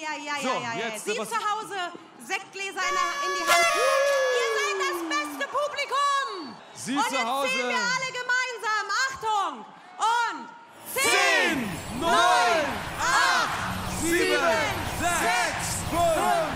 ja, So, ja, ja, jetzt, Sie was- zu Hause, Sektgläser in, die Hand. Ihr seid das beste Publikum. Sie Und zu jetzt Hause. zählen wir alle gemeinsam. Achtung. Und 10, 9, 8, 7, 6, 5,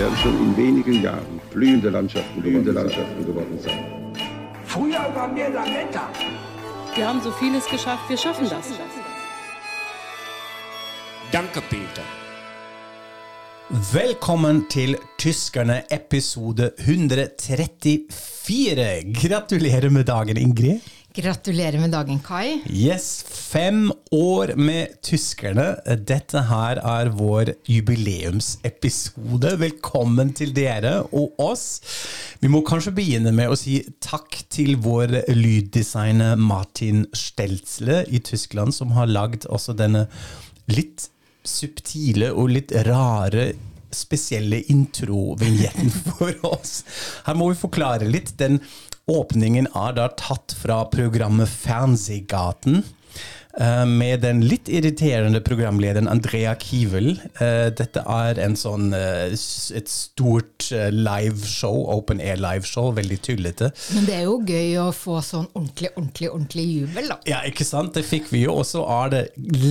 Werden schon in wenigen Jahren blühende Landschaften, blühende Landschaften geworden sein. Früher waren wir Lametta. Wir haben so vieles geschafft, wir schaffen das. Danke, Peter. Velkommen til Tyskerne episode 134. Gratulerer med dagen, Ingrid. Gratulerer med dagen, Kai. Yes, fem år med Tyskerne. Dette her er vår jubileumsepisode. Velkommen til dere og oss. Vi må kanskje begynne med å si takk til vår lyddesigner Martin Stelzle i Tyskland, som har lagd også denne litt subtile og litt rare spesielle introvignetten for oss. Her må vi forklare litt. Den åpningen er da tatt fra programmet Fernsehgaten. eh, Med den litt irriterende programlederen Andrea Kivel. Eh, Dette er en sånn, eh, et stort liveshow, open air liveshow, veldig tullete. Men det er jo gøy å få sånn ordentlig, ordentlig, ordentlig jubel, da. Ja, ikke sant? Det fikk vi jo. Og så er det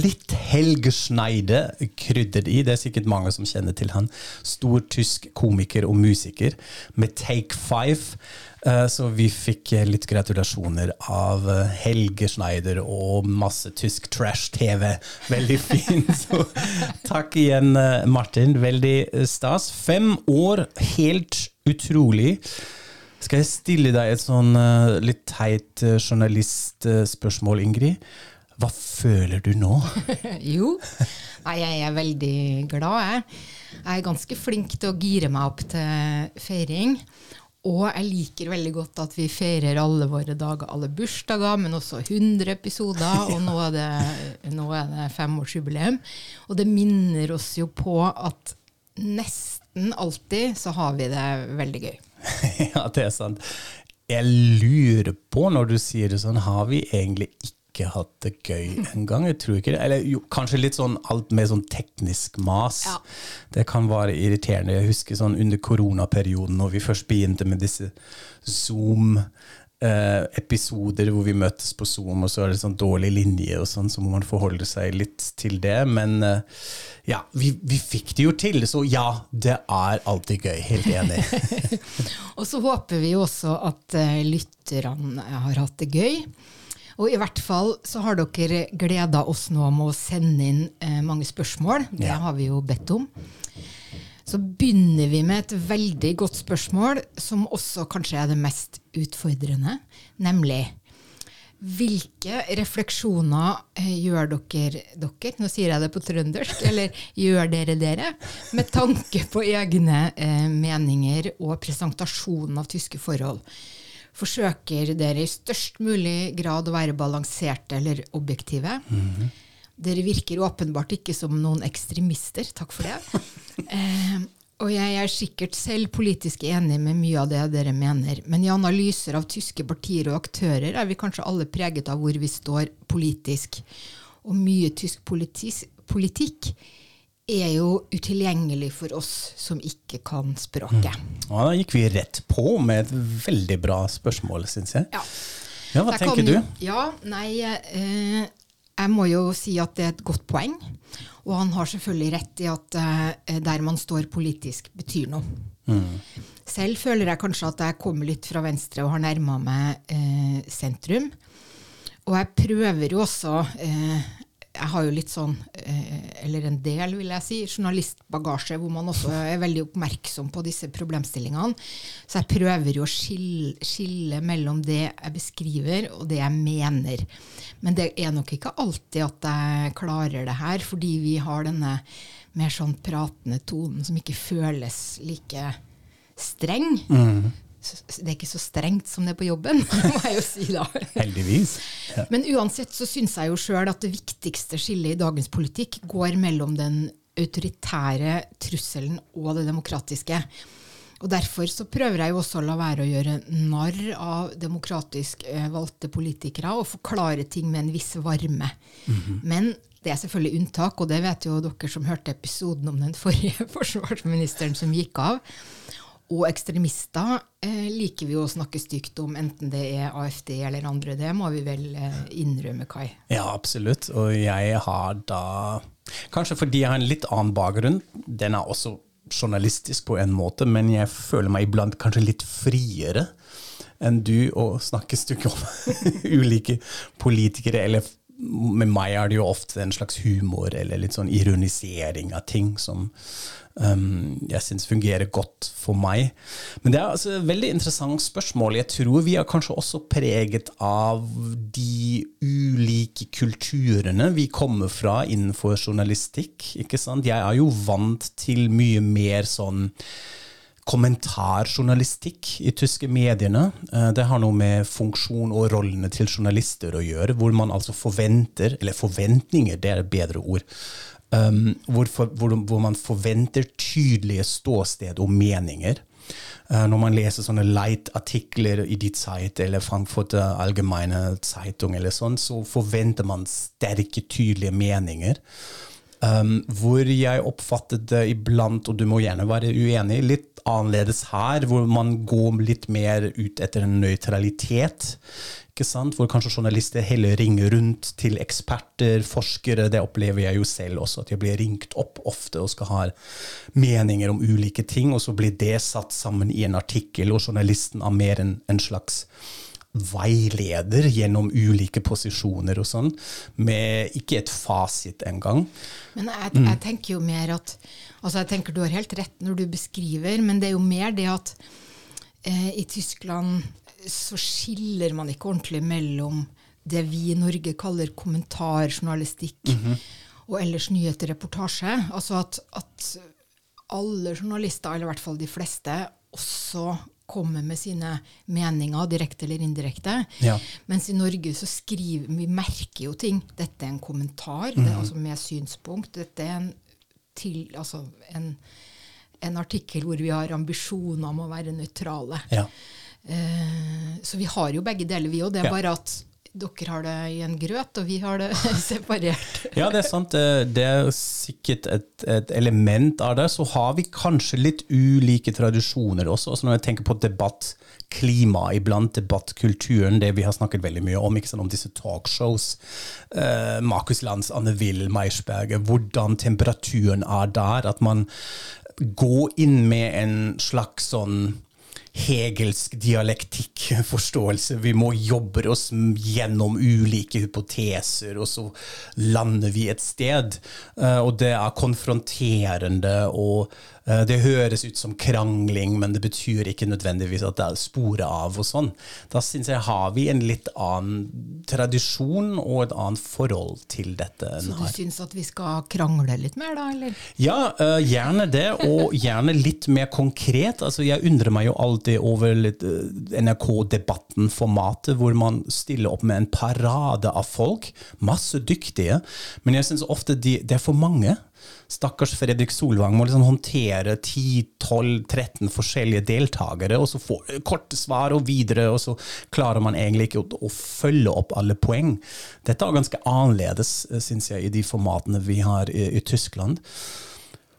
litt Helge Schneide krydret i. Det er sikkert mange som kjenner til han. Stor tysk komiker og musiker med Take Five. Eh, Så vi fikk eh, litt gratulasjoner av eh, Helge Schneider og masse tysk trash-TV. Veldig fint. Så takk igjen, Martin. Veldig stas. Fem år, helt utrolig. Skal jeg stille deg et sånn litt teit journalistspørsmål, Ingrid? Hva føler du nå? Jo. Jeg er veldig glad, jeg. Jeg er ganske flink til å gire meg opp til feiring. Og jeg liker veldig godt at vi feirer alle våre dager, alle bursdager, men også 100 episoder, og nå er det, nå er det femårsjubileum. Og det minner oss jo på at nesten alltid så har vi det veldig gøy. ja, det er sant. Jeg lurer på, når du sier det sånn, har vi egentlig ikke hatt det gøy en gang? Jeg tror ikke det. Eller jo, kanskje litt sånn alt med sånn teknisk mas. Ja. Det kan være irriterende. Jeg husker sånn under koronaperioden, når vi først begynte med disse Zoom eh, episoder hvor vi møtes på Zoom, og så er det sånn dårlig linje og sånn, så må man forholde seg litt til det. Men eh, ja, vi, vi fikk det jo til, så ja, det er alltid gøy. Helt enig. Og så håper vi også at eh, lytterne har hatt det gøy. Og i hvert fall så har dere gleda oss nå med å sende inn eh, mange spørsmål. Det Ja. har vi jo bedt om. Så begynner vi med et veldig godt spørsmål, som også kanskje er det mest utfordrende, nemlig hvilke refleksjoner eh, gjør dere, dere, nå sier jeg det på trøndersk, eller gjør dere dere, med tanke på egne eh, meninger og presentasjonen av tyske forhold? Forsøker dere i størst mulig grad å være balanserte eller objektive? Dere virker åpenbart ikke som noen ekstremister, takk for det. Eh, og jeg er sikkert selv politisk enig med mye av det dere mener, men i analyser av tyske partier og aktører er vi kanskje alle preget av hvor vi står politisk. Og mye tysk politis politikk er jo utilgjengelig for oss som ikke kan språket. Ja, da gikk vi rett på med et veldig bra spørsmål, syns jeg. Ja. Ja, hva Der tenker kom, du? Ja, nei, eh, jeg må jo si at det er et godt poeng. Og han har selvfølgelig rett i at eh, der man står politisk, betyr noe. Mm. Selv føler jeg kanskje at jeg kommer litt fra venstre og har nærma meg eh, sentrum. Og jeg prøver jo også eh, jeg har jo litt sånn, eh, eller en del, vil jeg si, journalistbagasje, hvor man også er veldig oppmerksom på disse problemstillingene. Så jeg prøver jo å skille, skille mellom det jeg beskriver, og det jeg mener. Men det er nok ikke alltid at jeg klarer det her, fordi vi har denne mer sånn pratende tonen som ikke føles like streng. Det er ikke så strengt som det er på jobben, må jeg jo si da. Heldigvis. Ja. Men uansett så syns jeg jo sjøl at det viktigste skillet i dagens politikk går mellom den autoritære trusselen og det demokratiske. Og Derfor så prøver jeg jo også å la være å gjøre narr av demokratisk eh, valgte politikere og forklare ting med en viss varme. Men det er selvfølgelig unntak, og det vet jo dere som hørte episoden om den forrige forsvarsministeren som gikk av. Og ekstremister eh, liker vi å snakke stygt om, enten det er AFD eller andre. Det må vi vel eh, innrømme, Kai. Ja, absolutt. Og jeg har da Kanskje fordi jeg har en litt annen bakgrunn. Den er også journalistisk på en måte, men jeg føler meg iblant kanskje litt friere enn du å snakke stygt om ulike politikere. Eller med meg er det jo ofte en slags humor eller litt sånn ironisering av ting som um, jeg syns fungerer godt for meg. Men det er altså et veldig interessant spørsmål. Jeg tror vi er kanskje også preget av de ulike kulturene vi kommer fra innenfor journalistikk. ikke sant? Jeg er jo vant til mye mer sånn kommentarjournalistikk i tyske mediene. Eh, Det har noe med funksjon og rollene til journalister å gjøre, hvor man altså forventer, eller forventninger, det er et bedre ord, um, hvor, hvor, hvor man forventer tydelige ståsted og meninger. Uh, Når man leser sånne light-artikler i Die Zeit eller Frankfurter Allgemeine Zeitung, eller sånn, så forventer man sterke, tydelige meninger. Um, hvor jeg oppfattet det iblant, og du må gjerne være uenig, litt annerledes her, hvor man går litt mer ut etter en nøytralitet. Ikke sant? Hvor kanskje journalister heller ringer rundt til eksperter, forskere. Det opplever jeg jo selv også, at jeg blir ringt opp ofte og skal ha meninger om ulike ting, og så blir det satt sammen i en artikkel, og journalisten er mer en, en slags veileder gjennom ulike posisjoner og sånn, med ikke et fasit engang. Men jeg, jeg tenker jo mer at altså jeg tenker Du har helt rett når du beskriver, men det er jo mer det at eh, i Tyskland så skiller man ikke ordentlig mellom det vi i Norge kaller kommentarjournalistikk og ellers nyheter, reportasje. Altså at, at alle journalister, eller i hvert fall de fleste, også kommer med sine meninger, direkte eller indirekte. Ja. Mens i Norge så skriver vi merker jo ting. Dette er en kommentar det er altså med synspunkt. Dette er en, til, altså en, en artikkel hvor vi har ambisjoner om å være nøytrale. Ja. Eh, så vi har jo begge deler, vi òg. Det er bare at dere har det i en grøt, og vi har det separert. Ja, det er sant. Det det er sikkert et, et element av det. Så har vi kanskje litt ulike tradisjoner også. også når jeg tenker på debattklima iblant, debattkulturen, det vi har snakket veldig mye om, ikke sant, om disse talkshows. Eh, Markus Lanz, Anne Will, Meisberget. hvordan temperaturen er der. At man går inn med en slags sånn hegelsk dialektikkforståelse. Vi må jobbe oss gjennom ulike hypoteser, og så lander vi et sted. Eh, Og det er konfronterende, og det høres ut som krangling, men det betyr ikke nødvendigvis at det er sporet av og sånn. Da syns jeg har vi en litt annen tradisjon og et annet forhold til dette Så du syns at vi skal krangle litt mer, da? eller? Ja, uh, gjerne det, og gjerne litt mer konkret. Altså, jeg undrer meg jo alltid over eh, NRK-debatten-formatet, hvor man stiller opp med en parade av folk. Masse dyktige. Men jeg syns ofte de, det er for mange. Stakkars Fredrik Solvang må liksom håndtere 10-12-13 forskjellige deltakere, og så får korte svar og videre, og så klarer man egentlig ikke å, å følge opp alle poeng. Dette er ganske annerledes, syns jeg, i de formatene vi har i, i Tyskland.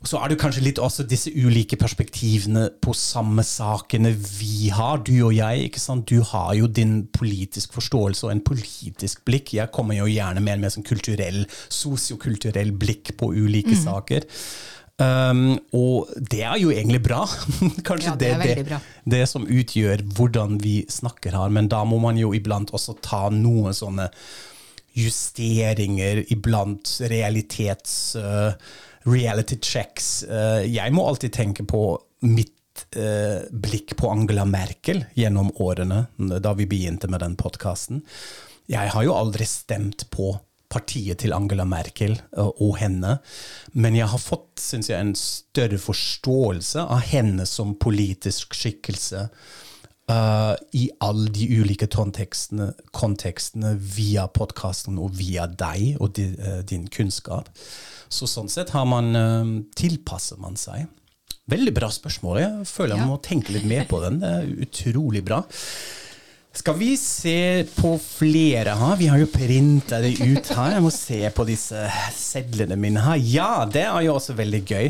Og så er det kanskje litt også disse ulike perspektivene på samme sakene vi har, du og jeg. ikke sant? Du har jo din politisk forståelse og en politisk blikk. Jeg kommer jo gjerne med en mer sånn kulturell, sosiokulturell blikk på ulike saker. Um, og det er jo egentlig bra. Kanskje Ja, det er det, bra. det som utgjør hvordan vi snakker her. Men da må man jo iblant også ta noen sånne justeringer iblant, realitets... eh, reality checks. Eh, jeg må alltid tenke på mitt eh, blikk på Angela Merkel gjennom årene, da vi begynte med den podkasten. Jeg har jo aldri stemt på partiet til Angela Merkel eh, og henne, men jeg har fått synes jeg, en større forståelse av henne som politisk skikkelse eh, i alle de ulike kontekstene, kontekstene via podkasten og via deg og di, uh, din kunnskap. Så sånn sett har man, uh, tilpasser man seg. Veldig bra spørsmål. Jeg føler jeg Ja. må tenke litt mer på den. Det er utrolig bra. Skal vi se på flere her? Vi har jo printa det ut her. Jeg må se på disse sedlene mine her. Ja, det er jo også veldig gøy.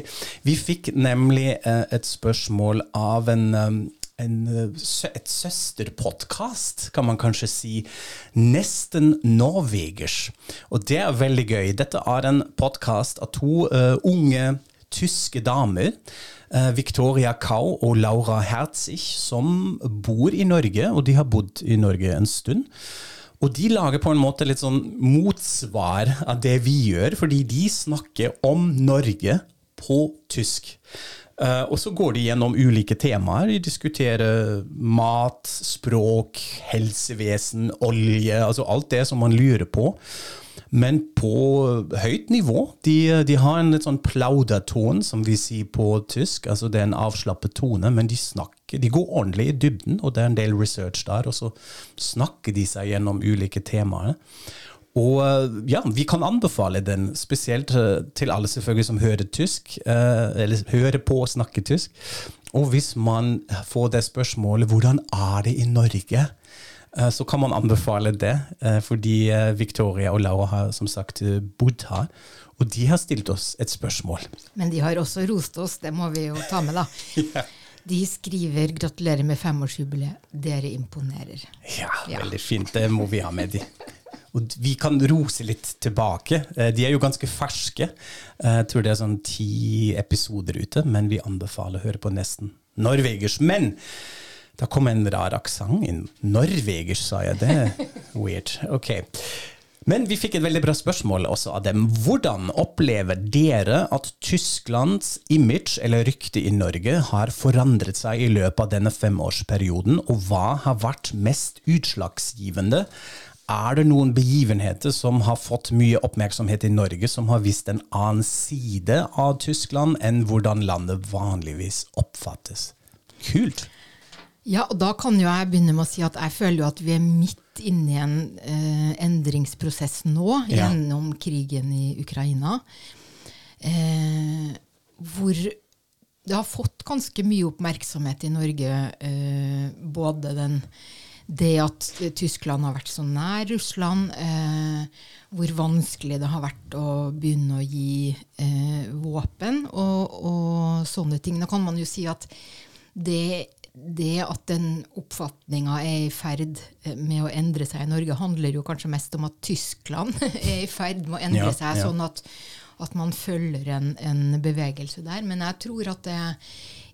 Vi fikk nemlig et spørsmål av en, en, eh, et søsterpodkast, kan man kanskje si. Nesten norvegers. Og det er veldig gøy. Dette er en podkast av to uh, unge tyske damer. eh, Victoria Kau og Laura Herzig, som bor i Norge, og de har bodd i Norge en stund. Og de lager på en måte litt sånn motsvar av det vi gjør, fordi de snakker om Norge på tysk. Eh, og så går de gjennom ulike temaer. De diskuterer mat, språk, helsevesen, olje, altså alt det som man lurer på. Men på høyt nivå. De, de har en litt sånn plauderton, som vi sier på tysk. altså Det er en avslappet tone, men de snakker, de går ordentlig i dybden, og det er en del research der. Og så snakker de seg gjennom ulike temaer. Og eh, ja, vi kan anbefale den, spesielt eh, til alle selvfølgelig som hører tysk, eh, eller hører på å snakke tysk. Og hvis man får det spørsmålet hvordan er det i Norge, så kan man anbefale det. Fordi Victoria og Laura har som sagt bodd her. Og de har stilt oss et spørsmål. Men de har også rost oss, det må vi jo ta med, da. De skriver 'gratulerer med femårsjubileet, dere imponerer'. Ja, veldig fint. Det må vi ha med de. Og vi kan rose litt tilbake. Eh, De er jo ganske ferske. Eh, Jeg tror det er sånn ti episoder ute, men vi anbefaler å høre på nesten norvegers. Men da kom en rar aksent inn. Norvegers, sa jeg. Det weird. Ok. Men vi fikk et veldig bra spørsmål også av dem. Hvordan opplever dere at Tysklands image eller rykte i Norge har forandret seg i løpet av denne femårsperioden, og hva har vært mest utslagsgivende? Er det noen begivenheter som har fått mye oppmerksomhet i Norge, som har vist en annen side av Tyskland enn hvordan landet vanligvis oppfattes? Kult. Ja, og da kan jo jeg begynne med å si at jeg føler jo at vi er midt inne i en eh, endringsprosess nå, Ja. gjennom krigen i Ukraina. Eh, hvor det har fått ganske mye oppmerksomhet i Norge, eh, både den det at Tyskland har vært så nær Russland, eh, hvor vanskelig det har vært å begynne å gi eh, våpen og, og sånne ting. Da kan man jo si at det, det at den oppfatninga er i ferd eh, med å endre seg i Norge, handler jo kanskje mest om at Tyskland er i ferd med å endre Ja, seg, sånn at, at man følger en, en bevegelse der. Men jeg tror at det,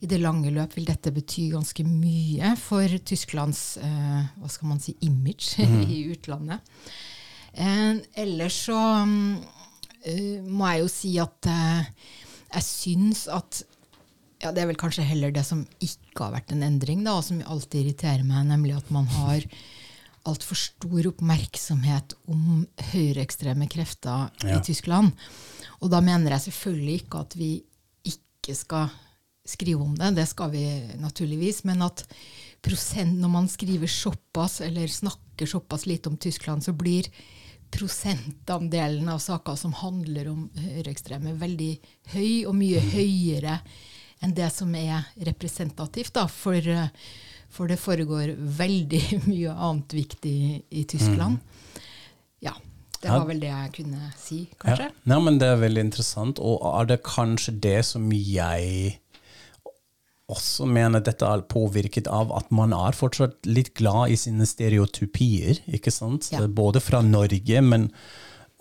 i det lange løp vil dette bety ganske mye for Tysklands eh, hva skal man si, image i utlandet. Eh, ellers så mm, eh, må jeg jo si at eh, jeg syns at ja, Det er vel kanskje heller det som ikke har vært en endring, da, og som alltid irriterer meg, nemlig at man har altfor stor oppmerksomhet om høyreekstreme krefter Ja. i Tyskland. Og da mener jeg selvfølgelig ikke at vi ikke skal skrive om det, det skal vi naturligvis, men at prosent, når man skriver såpass, eller snakker såpass lite om Tyskland, så blir prosentandelen av saker som handler om høyreekstreme, veldig høy, og mye høyere enn det som er representativt. Da, for, for det foregår veldig mye annet viktig i Tyskland. Ja, det var vel det jeg kunne si, kanskje. Ja. ja. men det er veldig interessant, og er det kanskje det som jeg også mener dette er påvirket av at man er fortsatt litt glad i sine stereotypier, ikke sant? Ja. Både fra Norge, men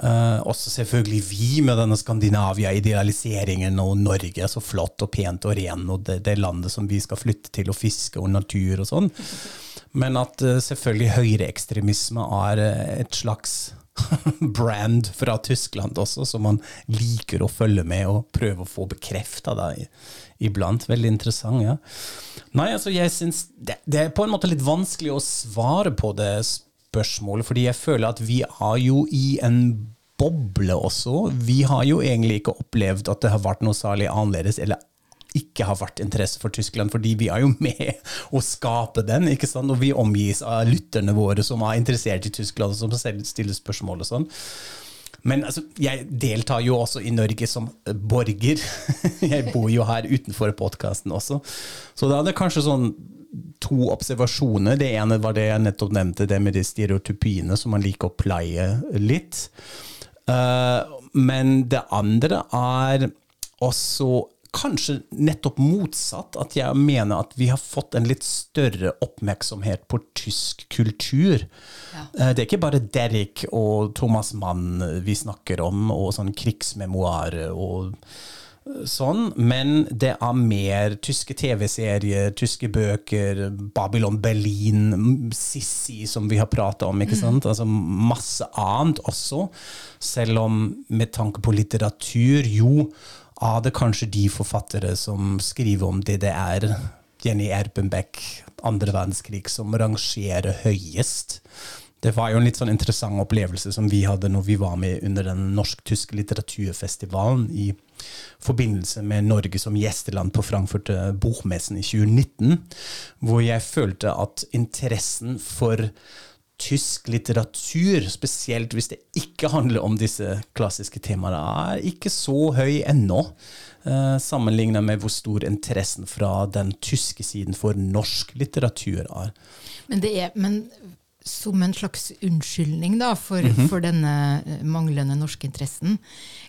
uh, også selvfølgelig vi med denne Skandinavia-idealiseringen og Norge er så flott og pent og ren, og det, det landet som vi skal flytte til og fiske og natur og sånn. Men at uh, selvfølgelig høyreekstremisme er uh, et slags brand fra Tyskland også, som man liker å følge med og prøve å få bekrefta iblant. Veldig interessant, ja. Nei, altså jeg syns det, det er på en måte litt vanskelig å svare på det spørsmålet, fordi jeg føler at vi er jo i en boble også. Vi har jo egentlig ikke opplevd at det har vært noe særlig annerledes eller ikke har vært interesse for Tyskland, fordi vi er jo med å skape den. ikke sant? Og vi omgis av lytterne våre som er interessert i Tyskland, og som selv stiller spørsmål og sånn. Men altså, jeg deltar jo også i Norge som borger. Jeg bor jo her utenfor podkasten også. Så da er det kanskje sånn to observasjoner. Det ene var det jeg nettopp nevnte, det med de stereotypiene som man liker å pleie litt. Uh, men det andre er også kanskje nettopp motsatt. At jeg mener at vi har fått en litt større oppmerksomhet på tysk kultur. Ja. Eh, det er ikke bare Derrick og Thomas Mann vi snakker om, og sånn krigsmemoarer og eh, sånn, men det er mer tyske TV-serier, tyske bøker, Babylon Berlin, Sissi, som vi har prata om, ikke mm. sant? Altså masse annet også. Selv om med tanke på litteratur, jo er det kanskje de forfattere som skriver om DDR, Jenny Erpenbeck, andre verdenskrig, som rangerer høyest. Det var jo en litt sånn interessant opplevelse som vi hadde når vi var med under den norsk-tyske litteraturfestivalen i forbindelse med Norge som gjesteland på Frankfurt Bokmessen i 2019, hvor jeg følte at interessen for tysk litteratur, spesielt hvis det ikke handler om disse klassiske temaene, er ikke så høy ennå. Uh, Sammenlignet med hvor stor interessen fra den tyske siden for norsk litteratur er. Men, det er, men som en slags unnskyldning da, for, mm -hmm. for, denne eh, manglende norske interessen,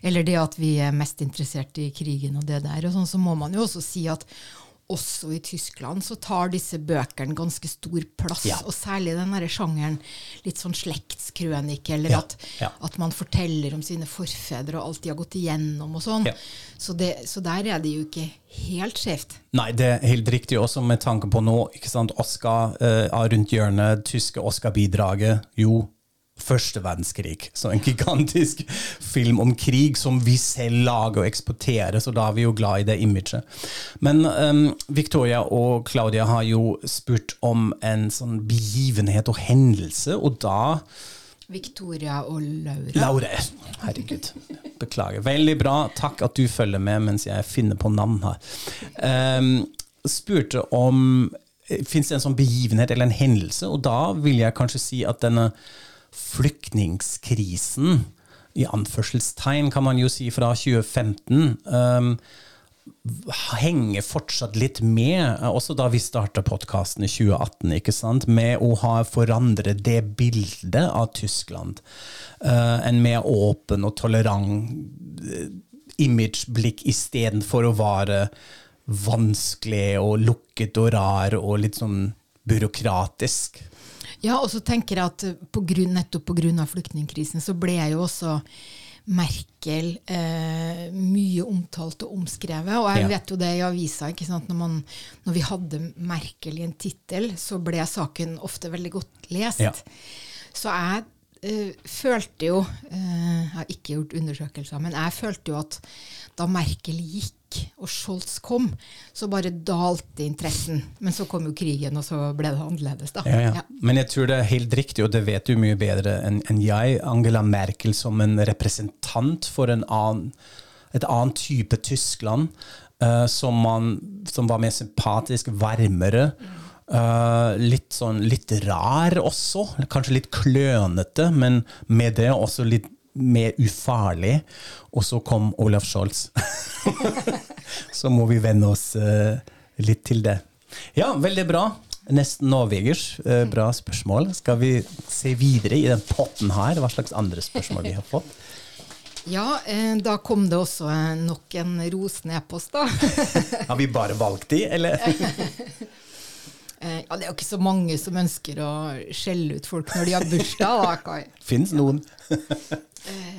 eller det at vi er mest interessert i krigen og det der, og sånn, så må man jo også si at også i Tyskland så tar disse bøkene ganske stor plass. Ja. Og særlig den derre sjangeren litt sånn slektskrønike, eller ja. At, ja. at, man forteller om sine forfedre og alt de har gått igjennom og sånn. Så, så, der er det jo ikke helt skjevt. Nei, det er helt riktig også med tanke på nå. ikke sant, Oscar er rundt hjørnet, tyske Oscar-bidraget. Jo, første verdenskrig. Så en gigantisk film om krig som vi selv lager og eksporterer, så da er vi jo glad i det imaget. Men um, Victoria og Claudia har jo spurt om en sånn begivenhet og hendelse, og da Victoria og Laura. Laura. Herregud. Beklager. Veldig bra. Takk at du følger med mens jeg finner på navn her. Um, spurte om Fins det en sånn begivenhet eller en hendelse? Og da vil jeg kanskje si at denne flyktningskrisen, i anførselstegn kan man jo si, fra 2015, um, henger fortsatt litt med, også da vi starta podkasten i 2018, ikke sant, med å ha forandret det bildet av Tyskland. Uh, en mer åpen og tolerant uh, imageblikk istedenfor å være vanskelig og lukket og rar og litt sånn byråkratisk. Ja, og så tenker jeg at på grunn, nettopp pga. flyktningkrisen så ble jeg jo også Merkel eh, mye omtalt og omskrevet. Og jeg ja. vet jo det i avisa. Når, man, når vi hadde Merkel i en tittel, så ble saken ofte veldig godt lest. Ja. Så jeg eh, følte jo eh, Jeg har ikke gjort undersøkelser, men jeg følte jo at da Merkel gikk og Scholz kom, så bare dalte interessen. Men så kom jo krigen, og så ble det annerledes, da. Ja, ja. Ja. Men jeg tror det er helt riktig, og det vet du mye bedre enn en jeg, Angela Merkel som en representant for en annen, et annet type Tyskland, uh, som, man, som, var mer sympatisk, varmere. Uh, litt sånn litt rar også, kanskje litt klønete, men med det også litt mer ufarlig. Og så kom Olaf Scholz. så må vi venne oss uh, litt til det. Ja, veldig bra. Nesten norvegers. Uh, bra spørsmål. Skal vi se videre i den potten her? Hva slags andre spørsmål vi har fått? Ja, eh, da kom det også nok en rosende e-post, da. har vi bare valgt de, eller? ja, det er jo ikke så mange som ønsker å skjelle ut folk når de har bursdag, da, Kai. Fins noen.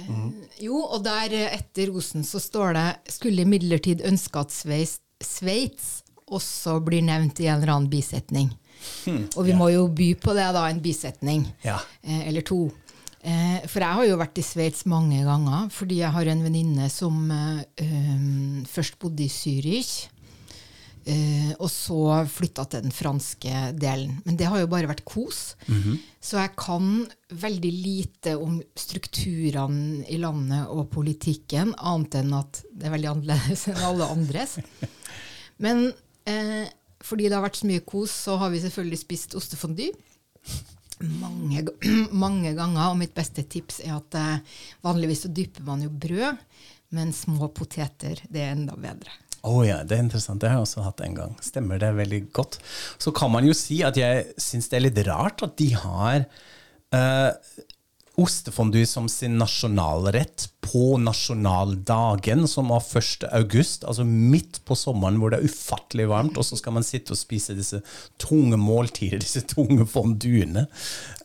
Mm. Jo, og der eh, etter rosen så står det skulle imidlertid ønske at Sveits også blir nevnt i en eller annen bisetning. Hmm, og vi ja. må jo by på det, da, en bisetning. Ja. Eh, eller to. Eh, for jeg har jo vært i Sveits mange ganger, fordi jeg har en venninne som eh, um, først bodde i Zürich. Eh, og så flytta til den franske delen. Men det har jo bare vært kos. Så jeg kan veldig lite om strukturene i landet og politikken, annet enn at det er veldig annerledes enn alle andres. Men uh, fordi det har vært så mye kos, så har vi selvfølgelig spist ostefondue. Mange, mange ganger, og mitt beste tips er at uh, vanligvis så dypper man jo brød, men små poteter, det er enda bedre. Å ja, det er interessant. Det har jeg også hatt en gang. Stemmer det veldig godt. Så kan man jo si at jeg syns det er litt rart at de har eh, ostefondue som sin nasjonalrett på nasjonaldagen, som var 1. august, altså midt på sommeren hvor det er ufattelig varmt, og så skal man sitte og spise disse tunge måltider, disse tunge fonduene.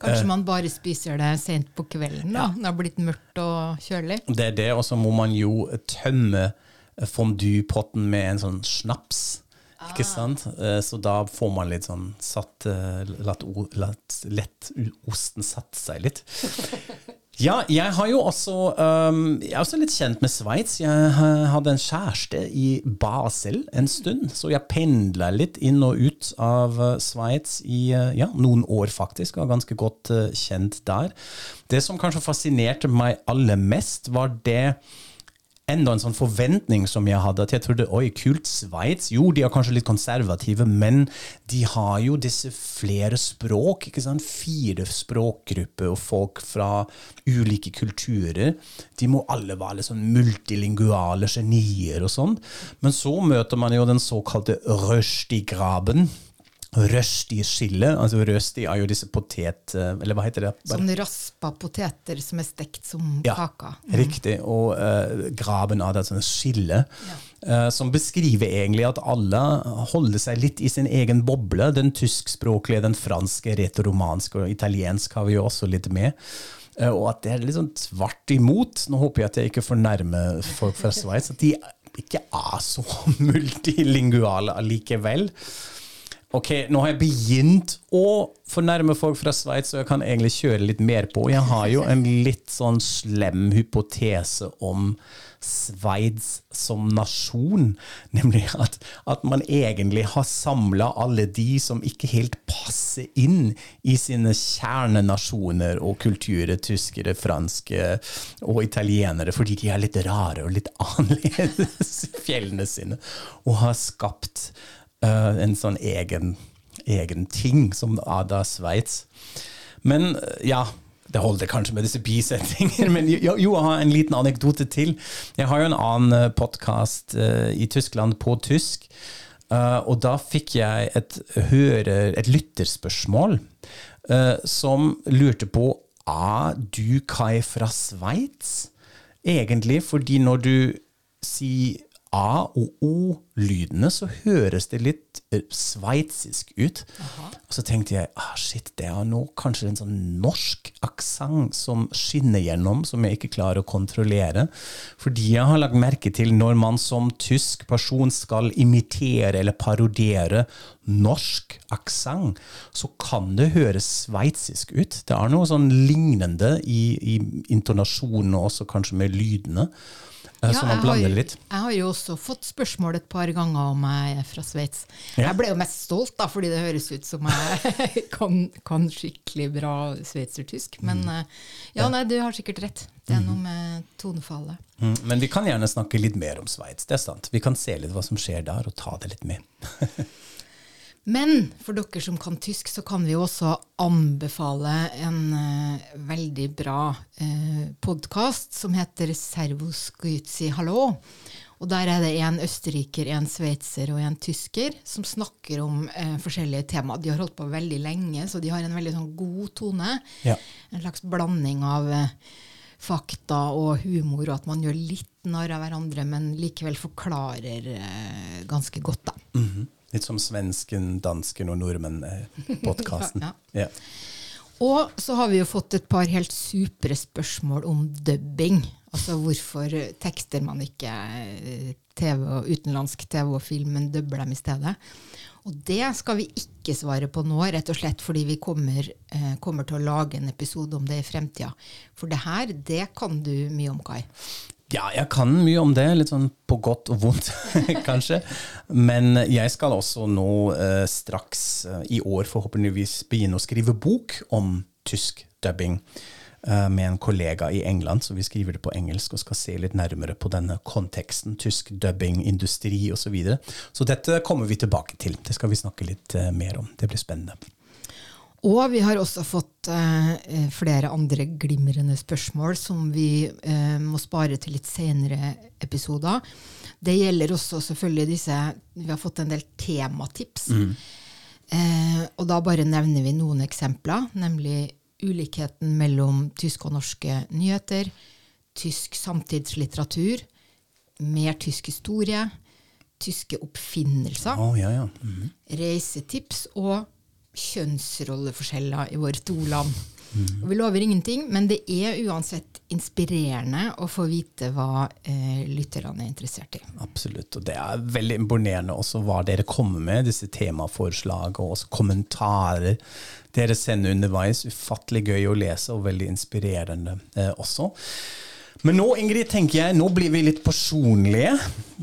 Kanskje man bare spiser det sent på kvelden, da, når det har blitt mørkt og kjølig. Det er det, og så må man jo tømme fonduepotten med en sånn snaps. Ikke sant? Eh, Så da får man litt sånn satt eh, latt, latt lett osten satt seg litt. Ja, jeg også um, Jeg er også litt kjent med Sveits. Jeg hadde en kjæreste i Basel en stund, så jeg pendla litt inn og ut av eh, Sveits i eh, ja, noen år, faktisk. og er ganske godt eh, kjent der. Det som kanskje fascinerte meg aller mest, var det enda en sånn forventning som jeg hadde, at jeg trodde oi, kult, Sveits. Jo, de er kanskje litt konservative, men de har jo disse flere språk. ikke sant? Fire språkgrupper og folk fra ulike kulturer. De må alle være litt sånn multilinguale genier og sånn. Men så møter man jo den såkalte Røsti-graben. Røsti-skille. Altså røsti er jo disse potet... Eller hva heter det? Bare- Sånn raspa poteter som er stekt som ja, kaka. Riktig. Og uh, graben av det sånne skille, Uh, som beskriver egentlig at alle holder seg litt i sin egen boble. Den tyskspråklige, den franske, retoromanske og italiensk har vi jo også litt med. Uh, og at det er litt sånn tvert imot. Nå håper jeg at jeg ikke fornærmer folk fra Sveits. At de ikke er så multilinguale allikevel. Ok, nå har jeg begynt å fornærme folk fra Sveits, så jeg kan egentlig kjøre litt mer på. Jeg har jo en litt sånn slem hypotese om Sveits som nasjon. Nemlig at, at man egentlig har samla alle de som ikke helt passer inn i sine kjernenasjoner og kulturer, tyskere, franske og italienere, fordi de er litt rare og litt annerledes i fjellene sine, og har skapt eh, en sånn egen, egen ting som Ada da Sveits. Men eh, ja, det holder kanskje med disse bisetninger, men jo, jo, jeg har en liten anekdote til. Jeg har jo en annen podkast i Tyskland på tysk, uh, og da fikk jeg et, hører, et lytterspørsmål uh, som lurte på er du Kai fra Sveits? Egentlig, fordi når du sier A- og O-lydene, så høres det litt eh, sveitsisk ut. Og så tenkte jeg ah, shit, det er nå kanskje en sånn norsk aksent som skinner gjennom, som jeg ikke klarer å kontrollere. Fordi jeg har lagt merke til når man som tysk person skal imitere eller parodiere norsk aksent, så kan det høres sveitsisk ut. Det er noe sånn lignende i, i intonasjonen og også kanskje med lydene. Eh, så man jeg, blander har, litt. jeg har jo også fått spørsmål et par ganger om jeg er fra Sveits. Ja. Jeg ble jo mest stolt, da, fordi det høres ut som jeg kan, kan skikkelig bra sveitsertysk. Men Mm. eh, ja, nei, du har sikkert rett. Det er noe med tonefallet. Mm, Men vi kan gjerne snakke litt mer om Sveits. Det er sant. Vi kan se litt hva som skjer der, og ta det litt med. Men for dere som kan tysk, så kan vi jo også anbefale en uh, veldig bra uh, podkast som heter Servus Grüezi Hallo. Og der er det en østerriker, en sveitser og en tysker som snakker om uh, forskjellige tema. De har holdt på veldig lenge, så de har en veldig sånn god tone. Ja. En slags blanding av uh, fakta og humor, og at man gjør litt narr av hverandre, men likevel forklarer eh, ganske godt, da. Mhm. Litt som svensken, dansken og nordmenn-podkasten. Ja. ja. Og så har vi jo fått et par helt supre spørsmål om dubbing. Altså hvorfor tekster man ikke eh, TV utenlandsk TV og film, men dubber dem i stedet. Og det skal vi ikke svare på nå, rett og slett fordi vi kommer, eh, kommer til å lage en episode om det i fremtida. For det her, det kan du mye om, Kai. Ja, jeg kan mye om det, litt sånn på godt og vondt, kanskje. Men jeg skal også nå eh, straks eh, i år forhåpentligvis begynne å skrive bok om tysk dubbing eh, med en kollega i England, så vi skriver det på engelsk og skal se litt nærmere på denne konteksten, tysk dubbing, industri osv. Så, videre. så dette kommer vi tilbake til. Det skal vi snakke litt eh, mer om. Det blir spennende. Og vi har også fått eh, flere andre glimrende spørsmål som vi eh, må spare til litt senere episoder. Det gjelder også selvfølgelig disse Vi har fått en del tematips. Mm. Eh, og da bare nevner vi noen eksempler, nemlig ulikheten mellom tyske og norske nyheter, tysk samtidslitteratur, mer tysk historie, tyske oppfinnelser, oh, ja, ja. Mm. reisetips og kjønnsrolleforskjeller i våre to land. Og vi lover ingenting, men det er uansett inspirerende å få vite hva eh, lytterne er interessert i. Absolutt. Og det er veldig imponerende også hva dere kommer med, disse temaforslag og også kommentarer dere sender underveis. Ufattelig gøy å lese og veldig inspirerende eh, også. Men nå Ingrid, tenker jeg, nå blir vi litt personlige.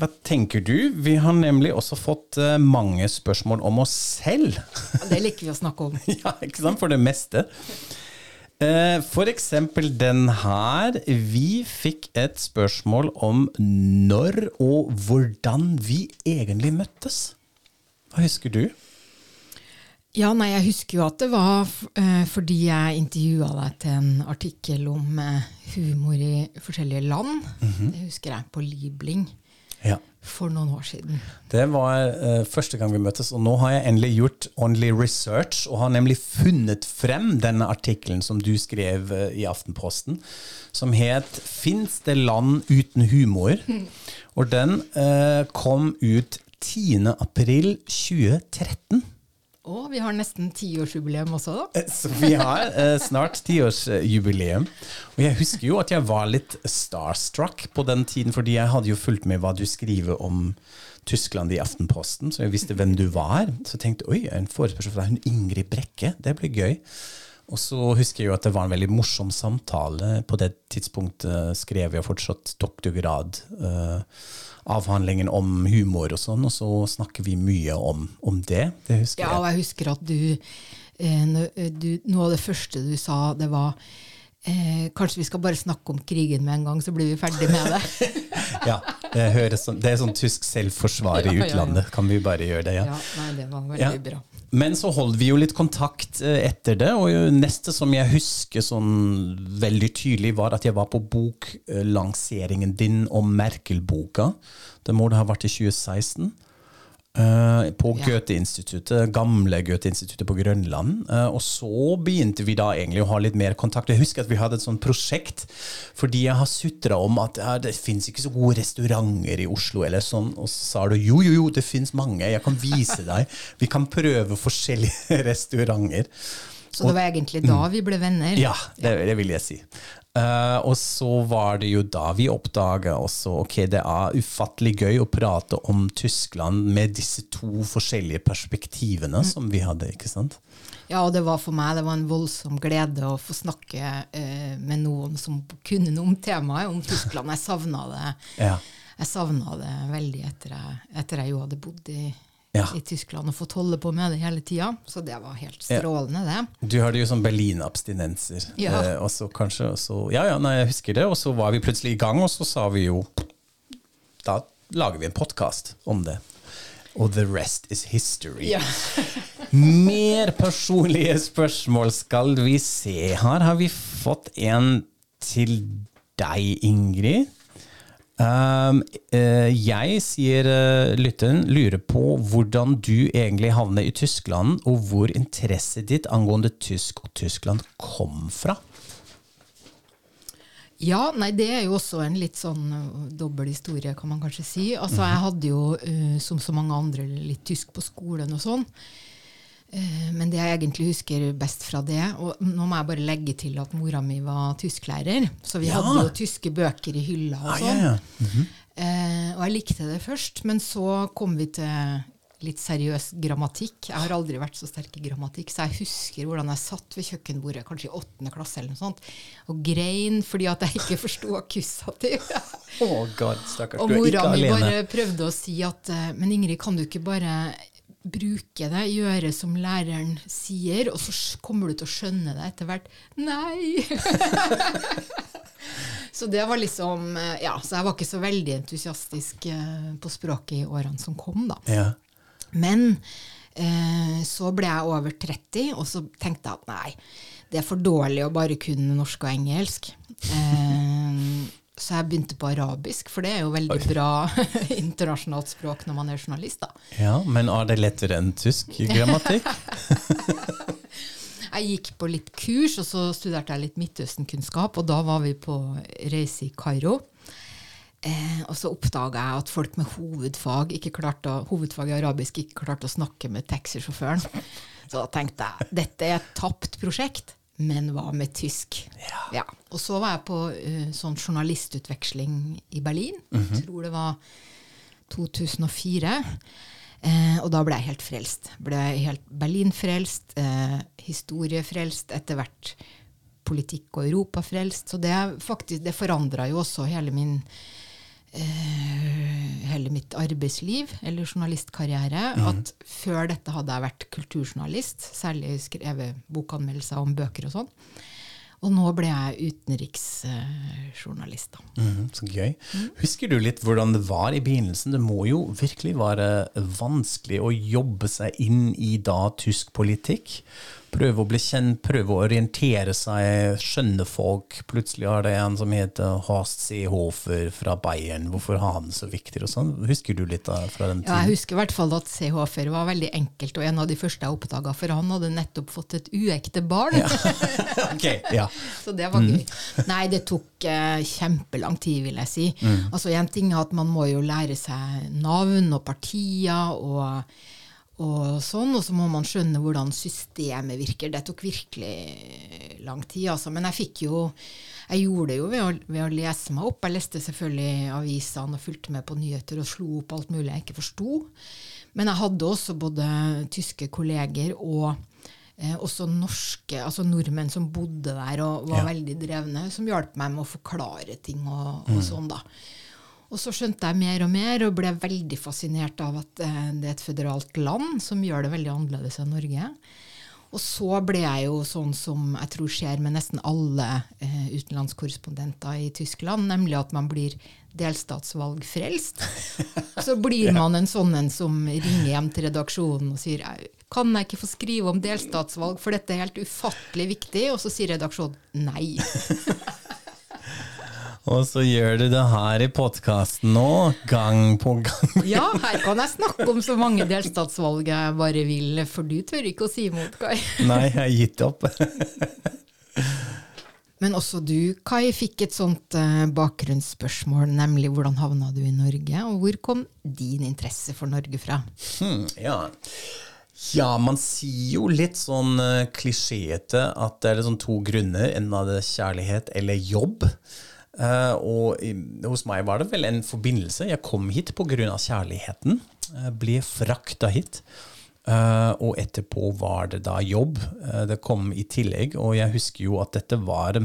Hva tenker du? Vi har nemlig også fått eh, mange spørsmål om oss selv. Det liker vi å snakke om. ja, ikke sant? For det meste. F.eks. For eksempel den her. Vi fikk et spørsmål om når og hvordan vi egentlig møttes. Hva husker du? Ja, nei, jeg husker jo at det var eh, fordi jeg intervjua deg til en artikkel om eh, humor i forskjellige land. Mhm. Det husker jeg på Libling Ja. for noen år siden. Det var uh, første gang vi møttes, og nå har jeg endelig gjort only research og har nemlig funnet frem denne artikkelen som du skrev uh, i Aftenposten, som het 'Fins det land uten humor?' Og den uh, kom ut 10. april 2013. Og vi har nesten tiårsjubileum også, da. Så vi har eh, snart tiårsjubileum. Og jeg husker jo at jeg var litt starstruck på den tiden, fordi jeg hadde jo fulgt med hva du skriver om Tyskland i Aftenposten, så jeg visste hvem du var. Så jeg tenkte oi, en forespørsel fra hun Ingrid Brekke, det blir gøy. Og så husker jeg jo at det var en veldig morsom samtale. På det tidspunktet skrev jeg fortsatt doktorgrad. Uh, avhandlingen om humor og sånn, og så snakker vi mye om, om det. Det husker Ja, og jeg. jeg husker at du, eh, du Noe av det første du sa, det var eh, Kanskje vi skal bare snakke om krigen med en gang, så blir vi ferdig med det. Ja, det, sånn, det er sånn tysk selvforsvar i utlandet. Kan vi bare gjøre det? ja. Ja, nei, det var veldig bra. Men så holdt vi jo litt kontakt eh, etter det, og neste som jeg husker sånn veldig tydelig, var at jeg var på boklanseringen din om Merkel-boka. Det må det ha vært i 2016. eh, på Ja. Goethe-instituttet, gamle Goethe-instituttet på Grønland. Uh, og så begynte vi da egentlig å ha litt mer kontakt. Jeg husker at vi hadde et sånt prosjekt, fordi jeg har sutra om at ja, det fins ikke så gode restauranter i Oslo, eller sånn. Og så sa du jo, jo, jo, det fins mange, jeg kan vise deg. Vi kan prøve forskjellige restauranter. Så det var egentlig da vi ble venner. Ja, det, det vil jeg si. Eh, og så var det jo da vi oppdaga også ok, det er ufattelig gøy å prate om Tyskland med disse to forskjellige perspektivene som vi hadde, ikke sant? Ja, og det var for meg det var en voldsom glede å få snakke uh, med noen som kunne noe om temaet, om Tyskland. Jeg savna det. Ja. Jeg savna det veldig etter jeg, etter jeg jo hadde bodd i, Ja. i Tyskland og fått holde på med det hele tida. Så det var helt strålende, det. Du hadde jo sånn Berlin-abstinenser. Ja. Eh, og så kanskje, og så, ja, ja, nei, jeg husker det. Og så var vi plutselig i gang, og så sa vi jo Da lager vi en podkast om det. Og the rest is history. Ja. Mer personlige spørsmål skal vi se. Her har vi fått en til deg, Ingrid. Um, eh, jeg, sier uh, lytteren, lurer på hvordan du egentlig havnet i Tyskland, og hvor interesset ditt angående tysk og Tyskland kom fra. Ja, nei, det er jo også en litt sånn uh, dobbel historie, kan man kanskje si. Altså, jeg hadde jo, som så mange andre, litt tysk på skolen og sånn. Uh, men det jeg egentlig husker best fra det Og nå må jeg bare legge til at mora mi var tysklærer, så vi Ja. hadde jo tyske bøker i hylla og Ah, sånn. ja, ja. Eh, og jeg likte det først, men så kom vi til litt seriøs grammatikk. Jeg har aldri vært så sterk i grammatikk, så jeg husker hvordan jeg satt ved kjøkkenbordet, kanskje i åttende klasse eller noe sånt, og grein fordi at jeg ikke forsto akkusativ. Oh God, stakkars. Og Du er ikke mora mi bare prøvde å si at eh, Men Ingrid, kan du ikke bare bruke det, gjøre som læreren sier, og så kommer du til å skjønne det etter hvert? Nei! så det var liksom eh, Ja, så jeg var ikke så veldig entusiastisk eh, på språket i årene som kom, da. Ja. Men eh, så ble jeg over 30, og så tenkte jeg at nei, det er for dårlig å bare kunne norsk og engelsk. Eh, så jeg begynte på arabisk, for det er jo veldig bra internasjonalt språk når man er journalist. da. ja, men er det lettere enn tysk grammatikk? Jeg gikk på litt kurs, og så studerte jeg litt Midtøsten-kunnskap, og da var vi på reise i Kairo. Eh, og så oppdaga jeg at folk med hovedfag, ikke å, hovedfag i arabisk ikke klarte å snakke med taxisjåføren. Så da tenkte jeg dette er et tapt prosjekt, men hva med tysk? Ja. Og så var jeg på uh, sånn journalistutveksling i Berlin. Jeg tror det var 2004. Eh, og da ble jeg helt frelst. Ble helt Berlin-frelst, eh, historiefrelst, etter hvert politikk og Europa-frelst. Så det, faktisk, det forandra jo også hele min hele mitt arbeidsliv, eller journalistkarriere. At før dette hadde jeg vært kulturjournalist, særlig skrevet bokanmeldelser om bøker og sånn. Og nå ble jeg utenriksjournalist. Mhm, så gøy. Husker du litt hvordan det var i begynnelsen? Det må jo virkelig være vanskelig å jobbe seg inn i da tysk politikk. Prøve å bli kjent, prøve å orientere seg, skjønne folk. Plutselig har det en som heter Horst Seehofer fra Bayern. Hvorfor har han så viktig? og sånn? Husker du litt da, fra den Ja, jeg husker i hvert fall at Seehofer var veldig enkelt, og en av de første jeg oppdaga, for han hadde nettopp fått et uekte barn. Ok, ja. Så det var gøy. Nei, det tok eh, kjempelang tid, vil jeg si. Altså, En ting er at man må jo lære seg navn og partier og, og sånn, og så må man skjønne hvordan systemet virker. Det tok virkelig lang tid, altså. Men jeg fikk jo jeg gjorde det jo ved å, ved å lese meg opp. Jeg leste selvfølgelig avisene og fulgte med på nyheter og slo opp alt mulig jeg ikke forsto. Men jeg hadde også både tyske kolleger og eh, også norske, altså nordmenn som bodde der og var Ja. veldig drevne, som hjalp meg med å forklare ting og, og sånn, da. Og så skjønte jeg mer og mer og ble veldig fascinert av at eh, det er et føderalt land som gjør det veldig annerledes enn Norge. Og så ble jeg jo sånn som jeg tror skjer med nesten alle eh, utenlandskorrespondenter i Tyskland, nemlig at man blir delstatsvalgfrelst. Så blir man en sånn en som ringer hjem til redaksjonen og sier kan jeg ikke få skrive om delstatsvalg, for dette er helt ufattelig viktig? Og så sier redaksjonen nei. Og så gjør du det her i podkasten nå, gang på gang. Ja, her kan jeg snakke om så mange delstatsvalg jeg bare vil, for du tør ikke å si imot, Kai. Nei, jeg har gitt opp. Men også du, Kai, fikk et sånt eh, bakgrunnsspørsmål, nemlig hvordan havna du i Norge, og hvor kom din interesse for Norge fra? Hmm, ja. ja, man sier jo litt sånn uh, klisjéete at det er sånn to grunner. Enten av det kjærlighet eller jobb. Eh, og i, hos meg var det vel en forbindelse. Jeg kom hit pga. kjærligheten. Jeg ble frakta hit. Uh, og etterpå var det da jobb. Det kom i tillegg. Og jeg husker jo at dette var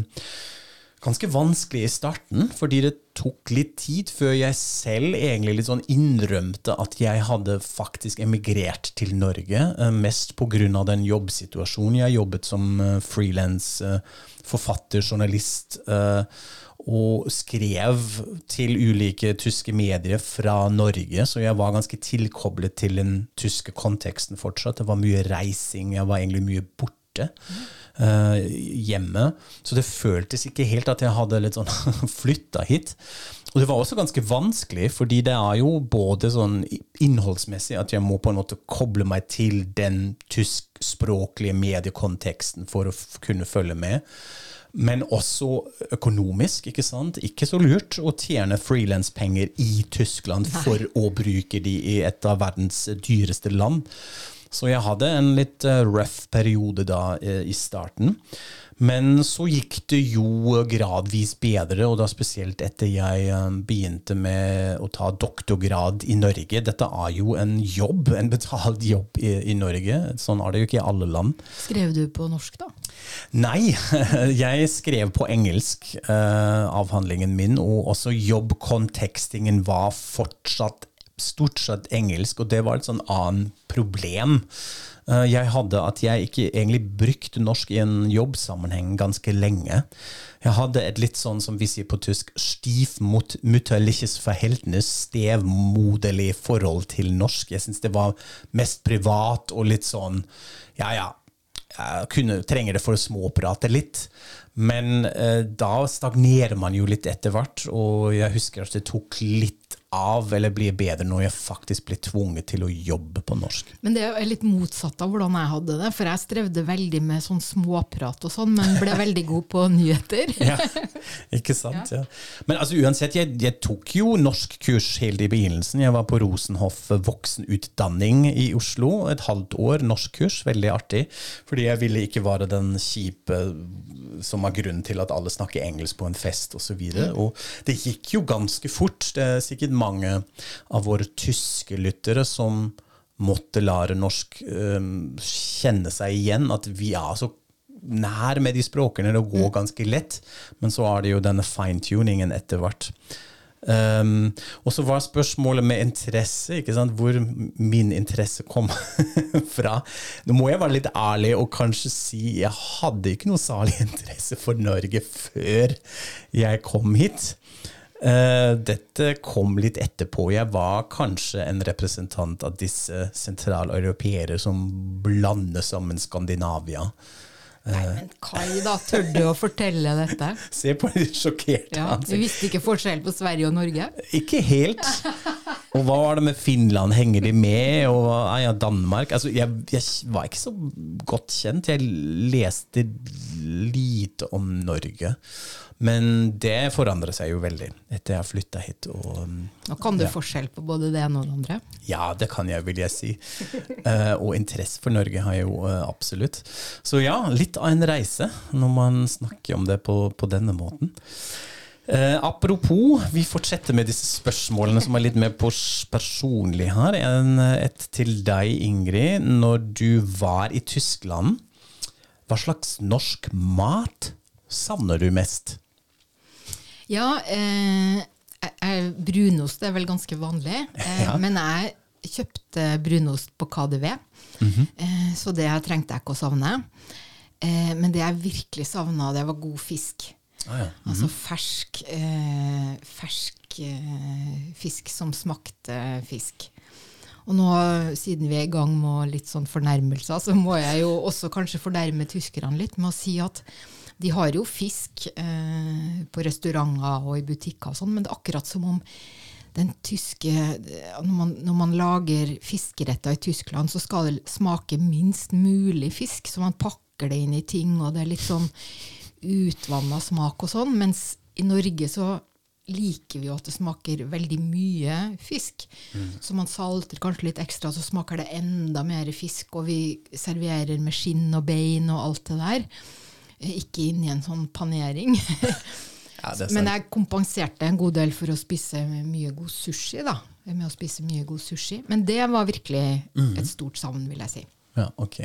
ganske vanskelig i starten, fordi det tok litt tid før jeg selv egentlig litt sånn innrømte at jeg hadde faktisk emigrert til Norge, mest pga. den jobbsituasjonen. Jeg jobbet som uh, frilans forfatter, journalist, eh, og skrev til ulike tyske medier fra Norge, så jeg var ganske tilkoblet til den tyske konteksten fortsatt. Det var mye reising, jeg var egentlig mye borte Uh, hjemme. Så det føltes ikke helt at jeg hadde litt sånn flytta hit. Og det var også ganske vanskelig, fordi det er jo både sånn innholdsmessig at jeg må på en måte koble meg til den tyskspråklige mediekonteksten for å kunne følge med. Men også økonomisk, ikke sant? Ikke så lurt å tjene frilanspenger i Tyskland for å bruke de i et av verdens dyreste land. Så jeg hadde en litt eh, rough periode da eh, i starten. Men så gikk det jo gradvis bedre, og da spesielt etter jeg eh, begynte med å ta doktorgrad i Norge. Dette er jo en jobb, en betalt jobb i, i Norge. Sånn er det jo ikke i alle land. Skrev du på norsk, da? Nei, jeg skrev på engelsk eh, avhandlingen min, og også jobbkontekstingen var fortsatt stort sett engelsk, og det var et sånn annet problem. Eh, jeg hadde at jeg ikke egentlig brukte norsk i en jobbsammenheng ganske lenge. Jeg hadde et litt sånn, som vi sier på tysk, stiefmütterliches Verhältnis, stevmoderlig forhold til norsk. Jeg syns det var mest privat og litt sånn, ja ja, jeg kunne, trenger det for å småprate litt. Men eh, da stagnerer man jo litt etter hvert, og jeg husker at det tok litt av, eller blir bedre når jeg faktisk blir tvunget til å jobbe på norsk. Men det er litt motsatt av hvordan jeg hadde det, for jeg strevde veldig med sånn småprat og sånn, men ble veldig god på nyheter. ja, ikke sant? Ja. Men altså uansett, jeg, jeg tok jo norskkurs helt i begynnelsen. Jeg var på Rosenhoff voksenutdanning i Oslo, et halvt år norskkurs, veldig artig. Fordi jeg ville ikke være den kjipe som var grunnen til at alle snakker engelsk på en fest osv. Og, så og det gikk jo ganske fort. Det er sikkert mange av våre tyske lyttere som måtte lære norsk, um, kjenne seg igjen. At vi er så nær med de språkene, det går ganske lett. Men så er det jo denne fine-tuningen etter hvert. Um, og så var spørsmålet med interesse, ikke sant? hvor min interesse kom fra. Nå må jeg være litt ærlig og kanskje si jeg hadde ikke noe særlig interesse for Norge før jeg kom hit. Uh, dette kom litt etterpå. Jeg var kanskje en representant av disse sentraleuropeere som blander sammen Skandinavia. Nei, men Kai, da, tør du å fortelle dette? Se på det sjokkerte ja, Du visste ikke forskjell på Sverige og Norge? Ikke helt. Og hva var det med Finland, henger de med? Og ah, ja, Danmark? Altså, jeg, jeg, var ikke så godt kjent. Jeg leste lite om Norge. Men det forandrer seg jo veldig etter jeg har flytta hit. Og, Nå kan du ja. forskjell på både det ene og det andre? Ja, det kan jeg, vil jeg si. uh, og interesse for Norge har jeg jo uh, absolutt. Så ja, litt av en reise når man snakker om det på, på denne måten. Uh, apropos, vi fortsetter med disse spørsmålene som er litt mer personlig her. En, et til deg, Ingrid. Når du var i Tyskland, hva slags norsk mat savner du mest? Ja, eh, brunost er vel ganske vanlig. Eh, ja. Men jeg kjøpte brunost på KDV, mm -hmm. eh, så det trengte jeg ikke å savne. Eh, men det jeg virkelig savna, det var god fisk. Ah, ja. mm -hmm. Altså fersk, eh, fersk eh, fisk som smakte fisk. Og nå, siden vi er i gang med litt sånn fornærmelser, så må jeg jo også kanskje fornærme tyskerne litt med å si at de har jo fisk eh, på restauranter og i butikker og sånn, men det er akkurat som om den tyske når man, når man, lager fiskeretter i Tyskland, så skal det smake minst mulig fisk. Så man pakker det inn i ting, og det er litt sånn utvanna smak og sånn. Mens i Norge så liker vi jo at det smaker veldig mye fisk. Mm. Så man salter kanskje litt ekstra, så smaker det enda mer fisk. Og vi serverer med skinn og bein og alt det der. Eh, ikke inn i en sånn panering. ja, Men jeg kompenserte en god del for å spise mye god sushi. da, med å spise mye god sushi. Men det var virkelig mm. et stort savn, vil jeg si. Ja, ok.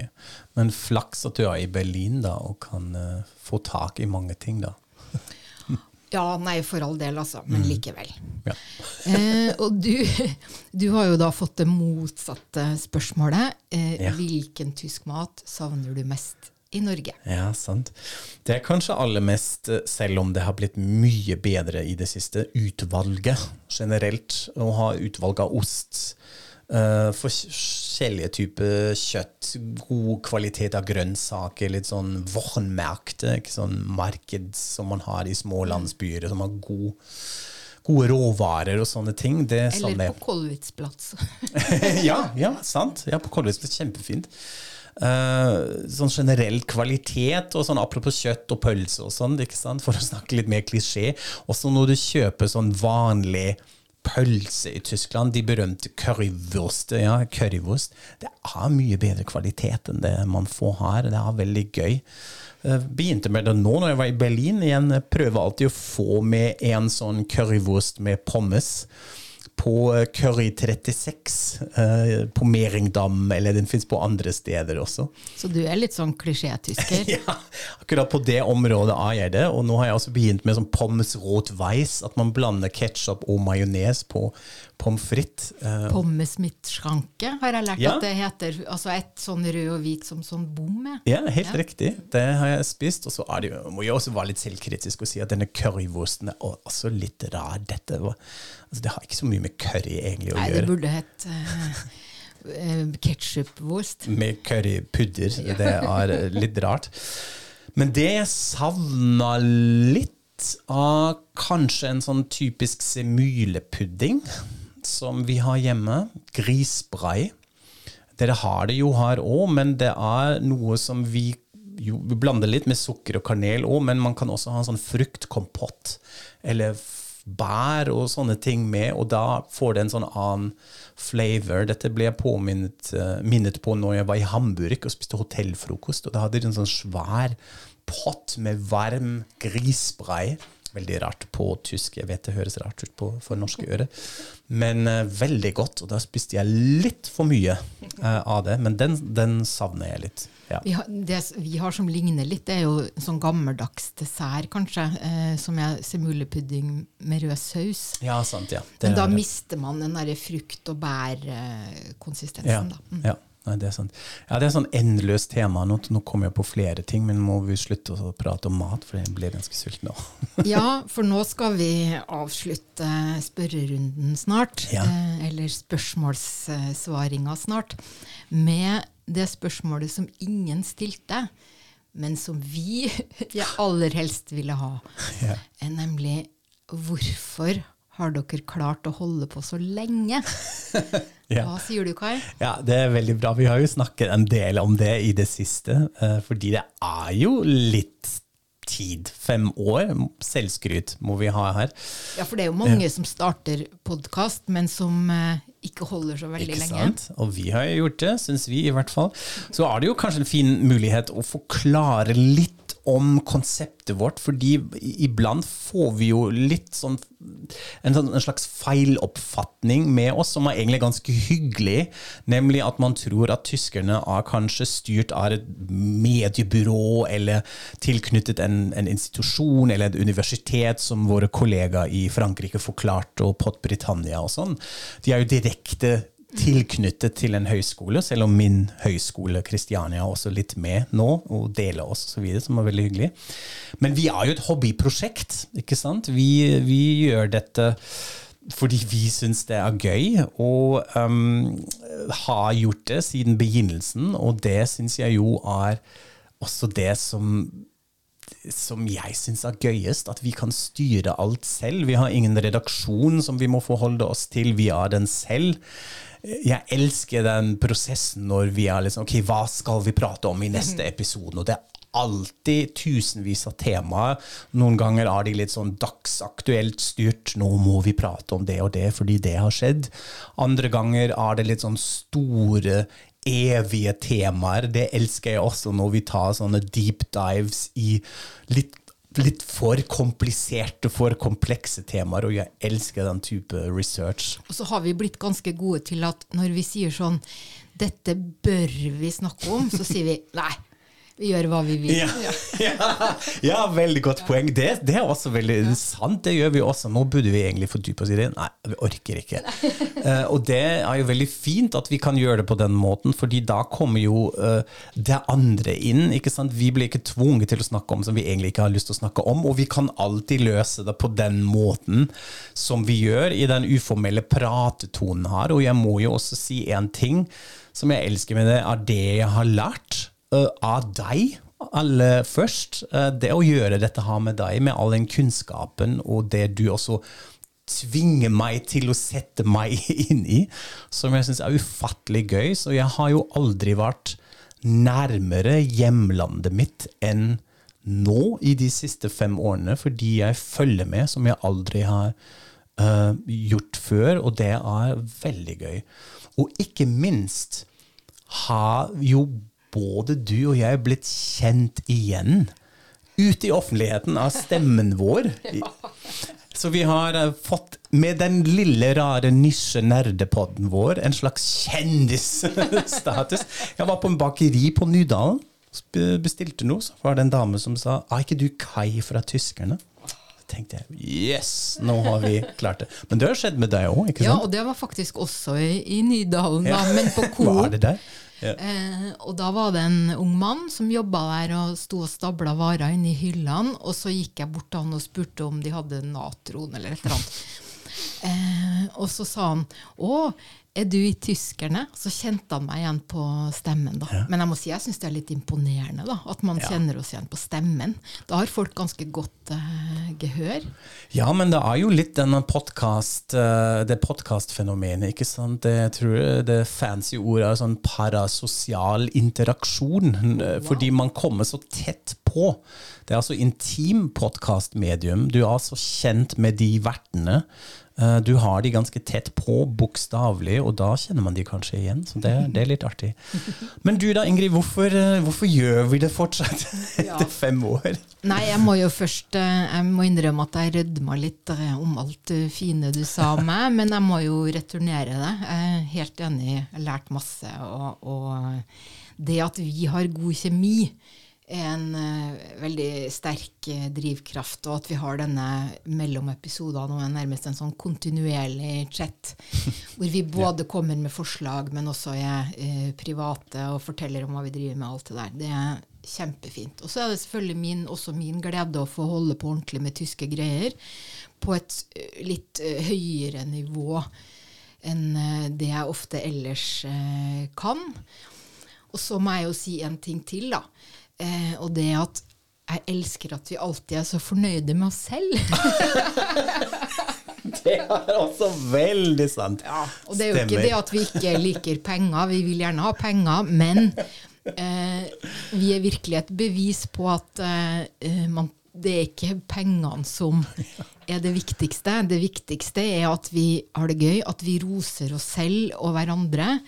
Men flaks at du er i Berlin da, og kan uh, få tak i mange ting, da. ja, nei, for all del, altså. Men mm. likevel. Ja. eh, og du, du, har jo da fått det motsatte spørsmålet. Eh, ja. Hvilken tysk mat savner du mest i Norge. Ja, sant. Det er kanskje aller mest, eh, selv om det har blitt mye bedre i det siste, utvalget generelt. Å ha utvalg av ost. Uh, forskjellige typer kjøtt, god kvalitet av grønnsaker, litt sånn vognmerkte. ikke sånn marked som man har i små landsbyer, som har god, gode råvarer og sånne ting. Det Eller på Kolwitzplatz. ja, ja, sant. Ja, på Kolwitzplatz. Kjempefint. Uh, sånn generell kvalitet, og sånn apropos kjøtt og pølse og sånn, for å snakke litt mer klisjé. Også når du kjøper sånn vanlig pølse i Tyskland, de berømte currywurst, ja, currywurst, det er mye bedre kvalitet enn det man får her. Det er veldig gøy. Jeg begynte med det nå når jeg var i Berlin. igjen, Jeg prøver alltid å få med en sånn currywurst med pommes på eh, Curry 36 eh, på Meringdam, eller den fins på andre steder også. Så du er litt sånn klisjé-tysker? ja, akkurat på det området er jeg det. Og nå har jeg også begynt med sånn pommes rot weiss, at man blander ketsjup og majones på pommes frites. Eh, Pommes mitt schranke har jeg lært Ja. at det heter. Altså et sånn rød og hvit som sånn bom er. Ja, helt riktig. Det har jeg spist. Og så er det må jeg også være litt selvkritisk og si at denne currywursten er også litt rar. Dette var, altså det har ikke så mye med curry egentlig å Nei, det burde hett uh, ketsjupwurst. Med currypudder. Det er eh, litt rart. Men det jeg savna litt av kanskje en sånn typisk semylepudding som vi har hjemme. Grisbrei. Dere har det jo her òg, men det er noe som vi jo, vi blander litt med sukker og kanel òg, men man kan også ha en sånn fruktkompott. Eller bær og sånne ting med, og da får det en sånn annen flavor. Dette ble jeg påminnet eh, minnet på når jeg var i Hamburg og spiste hotellfrokost. og Da hadde de en sånn svær pott med varm grisbrei. Veldig rart på tysk. Jeg vet det høres rart ut på, for norske ører. Men uh, veldig godt. Og da spiste jeg litt for mye uh, av det. Men den, den savner jeg litt. Ja. Vi har, det vi har som ligner litt, det er jo en sånn gammeldags dessert, kanskje, uh, som er semulepudding med rød saus. ja, sant. Ja. Det Men da er mister man den derre frukt- og bærkonsistensen, Ja, da. Mm. ja. Nei, det er sant. Ja, det er sånn endeløst tema. Nå, nå kommer jeg på flere ting, men må vi slutte å prate om mat, for jeg blir ganske sulten nå. Ja, for nå skal vi avslutte spørrerunden snart. Ja. Eh, eller spørsmålssvaringa snart. Med det spørsmålet som ingen stilte, men som vi aller helst ville ha. Ja. Er nemlig hvorfor har dere klart å holde på så lenge? Ja. Hva sier du, Kai? Ja, det er veldig bra. Vi har jo snakket en del om det i det siste, eh, fordi det er jo litt tid. Fem år. Selvskryt må vi ha her. Ja, for det er jo mange som starter podkast, men som eh, ikke holder så veldig Ikke lenge. sant? Og vi har jo gjort det, syns vi i hvert fall. Så er det jo kanskje en fin mulighet å forklare litt om konseptet vårt, fordi iblant får vi jo litt sånn en, sånn, en slags feiloppfatning med oss som er egentlig ganske hyggelig, nemlig at man tror at tyskerne er kanskje styrt av et mediebyrå eller tilknyttet en, en institusjon eller et universitet, som våre kollegaer i Frankrike forklarte, og Pott Britannia og sånn. De er jo direkte tilknyttet til en høyskole, selv om min høyskole Kristiania er også litt med nå, og deler oss osv., som er veldig hyggelig. Men vi er jo et hobbyprosjekt, ikke sant? Vi, vi gjør dette fordi vi syns det er gøy, og um, har gjort det siden begynnelsen, og det syns jeg jo er også det som som jeg syns er gøyest, at vi kan styre alt selv. Vi har ingen redaksjon som vi må forholde oss til, vi er den selv. Jeg elsker den prosessen når vi er liksom Ok, hva skal vi prate om i neste episode? Og det er alltid tusenvis av temaer. Noen ganger er de litt sånn dagsaktuelt styrt. Nå må vi prate om det og det fordi det har skjedd. Andre ganger er det litt sånn store evige temaer. Det elsker jeg også når vi tar sånne deep dives i litt, litt for kompliserte, for komplekse temaer, og jeg elsker den type research. Og så har vi blitt ganske gode til at når vi sier sånn Dette bør vi snakke om, så sier vi nei. Vi gjør hva vi vil. Ja, ja, ja veldig godt poeng. Det, det er også veldig sant. Det gjør vi også. Nå burde vi egentlig fordype oss i det. Nei, vi orker ikke. Uh, og det er jo veldig fint at vi kan gjøre det på den måten, fordi da kommer jo uh, det andre inn. ikke sant? Vi blir ikke tvunget til å snakke om som vi egentlig ikke har lyst til å snakke om, og vi kan alltid løse det på den måten som vi gjør i den uformelle pratetonen her. Og jeg må jo også si en ting som jeg elsker med det, er det jeg har lært av deg aller først. Uh, det å gjøre dette her med deg, med all den kunnskapen og det du også tvinger meg til å sette meg inn i, som jeg syns er ufattelig gøy. Så jeg har jo aldri vært nærmere hjemlandet mitt enn nå i de siste fem årene, fordi jeg følger med som jeg aldri har uh, gjort før, og det er veldig gøy. Og ikke minst har jo både du og jeg blitt kjent igjen ute i offentligheten av stemmen vår. Så vi har eh, fått, med den lille, rare nisje-nerdepodden vår, en slags kjendisstatus. Jeg var på en bakeri på Nydalen, bestilte noe, så var det en dame som sa Er ikke du Kai fra Tyskerne? Tenkte jeg yes, nå har vi klart det. Men det har skjedd med deg òg, ikke Ja, sant? og det var faktisk også i, i Nydalen, da, Ja. men på Coop. Ja. Eh, og da var det en ung mann som jobba der og sto og stabla varer inni hyllene. Og så gikk jeg bort til han og spurte om de hadde natron eller et eller annet. Eh, og så sa han å, er du i Tyskerne? Så kjente han meg igjen på stemmen. da. Men jeg må si jeg syns det er litt imponerende da, at man Ja. kjenner oss igjen på stemmen. Da har folk ganske godt uh, gehør. Ja, men det er jo litt denne podcast, uh, det podkastfenomenet, ikke sant. Det, jeg det fancy ordet er sånn parasosial interaksjon, Wow. fordi man kommer så tett på. Det er altså intim podkastmedium. Du er så kjent med de vertene. Eh, Du har de ganske tett på, bokstavelig, og da kjenner man de kanskje igjen. Så det, det er litt artig. Men du da, Ingrid, hvorfor, eh, hvorfor gjør vi det fortsatt etter fem år? Nei, jeg må jo først eh, Jeg må innrømme at jeg rødma litt om alt det fine du sa om meg, men jeg må jo returnere det. Jeg er helt enig, jeg har lært masse. Og, og det at vi har god kjemi, en eh, veldig sterk eh, drivkraft. Og at vi har denne mellomepisoden og nærmest en sånn kontinuerlig chat, hvor vi både kommer med forslag, men også er eh, private og forteller om hva vi driver med. alt det der. Det er kjempefint. Og så er det selvfølgelig min, også min glede å få holde på ordentlig med tyske greier på et eh, litt høyere nivå enn det jeg ofte ellers eh, kan. Og så må jeg jo si en ting til, da. Eh, og det at jeg elsker at vi alltid er så fornøyde med oss selv. Det er også veldig sant. Og det er jo ikke det at vi ikke liker penger, vi vil gjerne ha penger, men eh, vi er virkelig et bevis på at eh, man, det er ikke pengene som er det viktigste. Det viktigste er at vi har det gøy, at vi roser oss selv og hverandre,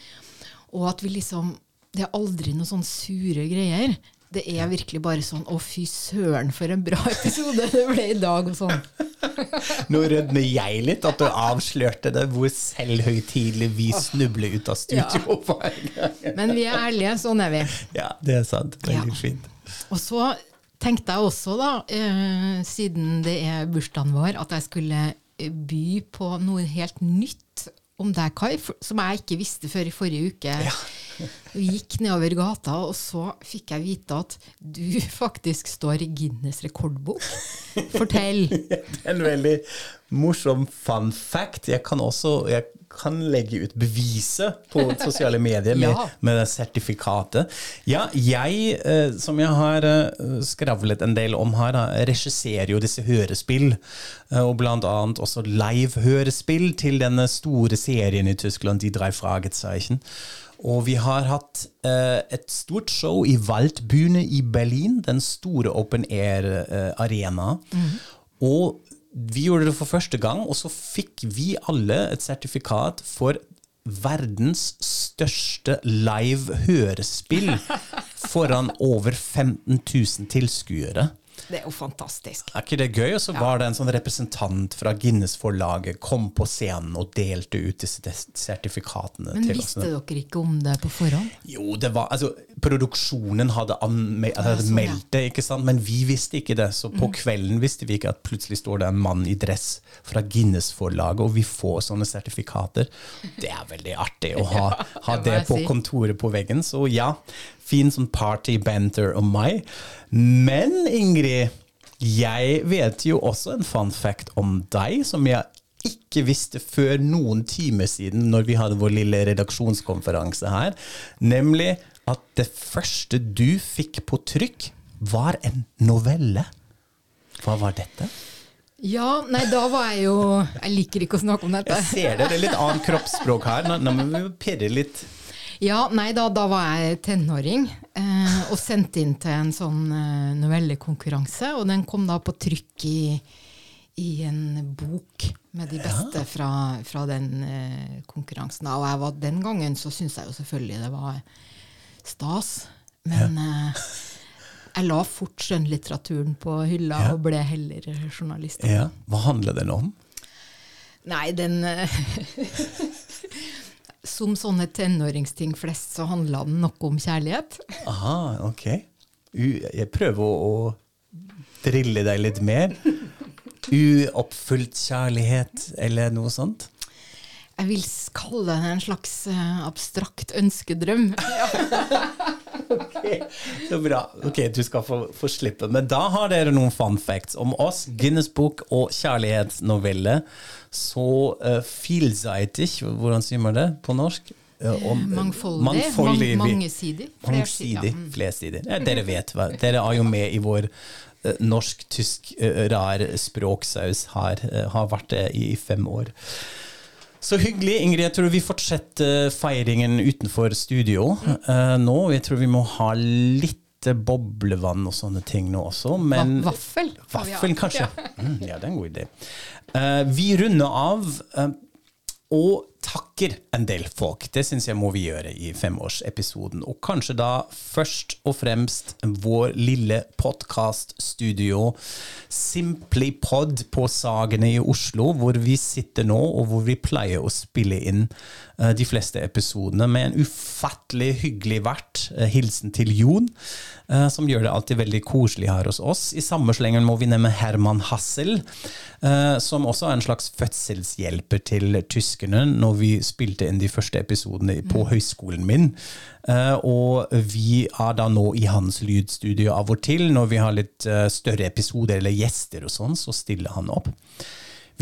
og at vi liksom Det er aldri noen sånne sure greier. Det er virkelig bare sånn Å, fy søren, for en bra episode det ble i dag, og sånn. Nå rødmer jeg litt at du avslørte det, hvor selvhøytidelig vi snubler ut av studio. gang. Men vi er ærlige, sånn er vi. Ja, det er sant. Veldig Ja. fint. Og så tenkte jeg også, da, eh, siden det er bursdagen vår, at jeg skulle by på noe helt nytt om deg, Kai, som jeg ikke visste før i forrige uke. Vi gikk nedover gata, og så fikk jeg vite at du faktisk står i Guinness rekordbok. Fortell. Det er en veldig morsom fun fact. Jeg kan også jeg kan legge ut beviset på sosiale medier med, Ja. med det sertifikatet. Ja, jeg, eh, som jeg har eh, skravlet en del om her, regisserer jo disse hørespill, eh, og annet også live-hørespill til denne store serien i Tyskland, De drei Fragezeichen. Og vi har hatt eh, et stort show i Waldbühne i Berlin, den store open air-arena. Og vi gjorde det for første gang, og så fikk vi alle et sertifikat for verdens største live hørespill foran over 15 000 tilskuere. Det er jo fantastisk. Er ikke det gøy? Og så var det en sånn representant fra Guinness-forlaget kom på scenen og delte ut disse sertifikatene. Men til visste oss. dere ikke om det på forhånd? Jo, det var, altså, produksjonen hadde, anme hadde sånn, meldt det, ikke sant? men vi visste ikke det. Så på Mm. kvelden visste vi ikke at plutselig står det en mann i dress fra Guinness-forlaget, og vi får sånne sertifikater. Det er veldig artig å ha, ha det på kontoret på veggen. Så ja, fin sånn party-banter om meg. Men Ingrid, jeg vet jo også en fun fact om deg, som jeg ikke visste før noen timer siden, når vi hadde vår lille redaksjonskonferanse her, nemlig at det første du fikk på trykk, var en novelle. Hva var dette? Ja, nei, da var jeg jo Jeg liker ikke å snakke om dette. Jeg ser det, det er litt annet kroppsspråk her. Nå, nå må vi pirre litt. Ja, nei, da, da var jeg tenåring eh, og sendte inn til en sånn eh, novellekonkurranse. Og den kom da på trykk i, i en bok med de beste fra, fra den eh, konkurransen. Og jeg var, den gangen så syntes jeg jo selvfølgelig det var stas. Men eh, jeg la fort skjønnlitteraturen på hylla og ble heller journalist. Ja. Hva handler den om? Nei, den eh, Som sånne tenåringsting flest, så handla den noe om kjærlighet. Aha, ok. Jeg prøver å, drille deg litt mer. Uoppfylt kjærlighet, eller noe sånt? Jeg vil kalle det en slags eh, abstrakt ønskedrøm. Så bra. Ok, du skal få, få slippe. Men da har dere noen fun facts om oss. Guinness bok og kjærlighetsnovelle. Så uh, vielseitig, hvordan sier man det på norsk? Eh, om- Mangfoldig. mangfoldig Mang- vi- mangesidig. Mangesidig. Flersidig, ja. Mm. Ja, dere vet hva. Dere er jo med i vår uh, norsk-tysk uh, rar språksaus her. Uh, har vært det i fem år. Så hyggelig. Ingrid, jeg tror vi fortsetter feiringen utenfor studio eh, nå. Jeg tror vi må ha litt boblevann og sånne ting nå også. Men Va- vaffel. Vaffel, kanskje. Ja. Mm, ja, det er en god idé. Uh, vi runder av. uh, og takker en del folk. Det syns jeg må vi gjøre i femårsepisoden. Og kanskje da først og fremst vår lille podkaststudio SimplyPod på Sagene i Oslo, hvor vi sitter nå, og hvor vi pleier å spille inn eh, de fleste episodene med en ufattelig hyggelig vert. Eh, hilsen til Jon, eh, som gjør det alltid veldig koselig her hos oss. I samme slengen må vi nevne Herman Hassel, som også er en slags fødselshjelper til tyskerne når vi spilte inn de første episodene på høyskolen min. Eh, og vi er da nå i hans lydstudio av og til. Når vi har litt eh, større episoder eller gjester og sånn, så stiller han opp.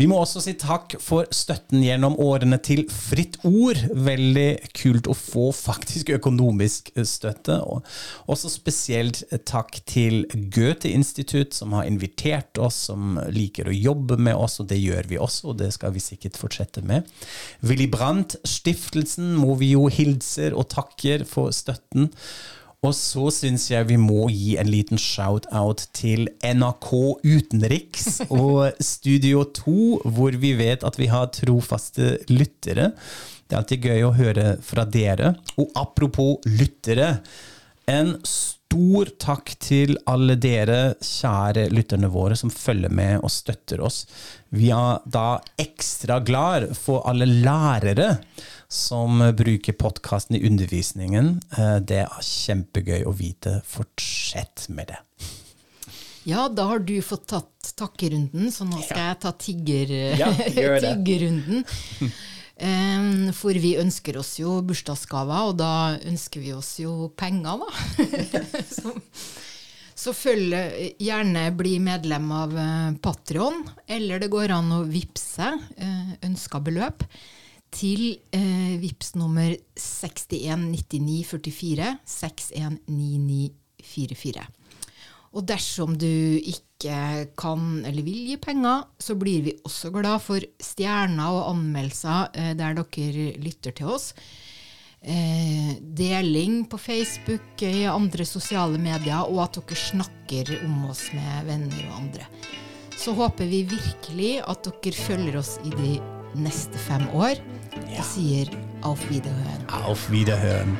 Vi må også si takk for støtten gjennom årene til Fritt Ord. Veldig kult å få faktisk økonomisk støtte. Og også spesielt takk til Goethe-institutt, som har invitert oss, som liker å jobbe med oss, og det gjør vi også, og det skal vi sikkert fortsette med. Willy Brandt-stiftelsen må vi jo hilser og takker for støtten. Og så syns jeg vi må gi en liten shout-out til NRK Utenriks og Studio 2, hvor vi vet at vi har trofaste lyttere. Det er alltid gøy å høre fra dere. Og apropos lyttere, en stor takk til alle dere kjære lytterne våre som følger med og støtter oss. Vi er da ekstra glad for alle lærere som bruker podkasten i undervisningen. Eh, Det er kjempegøy å vite. Fortsett med det. Ja, da har du fått tatt takkerunden, så nå skal jeg ta tigger, Ja, tiggerrunden. For vi ønsker oss jo bursdagsgaver, og da ønsker vi oss jo penger, da. så, så følg gjerne bli medlem av eh, Patrion, eller det går an å vippse eh, ønska beløp til eh, vips nummer 619944 619944. Og dersom du ikke kan eller vil gi penger, så blir vi også glad for stjerner og anmeldelser eh, der dere lytter til oss. Eh, deling på Facebook, i andre sosiale medier, og at dere snakker om oss med venner og andre. Så håper vi virkelig at dere følger oss i de neste fem år, ja. bis hier. Auf Wiederhören. Auf Wiederhören.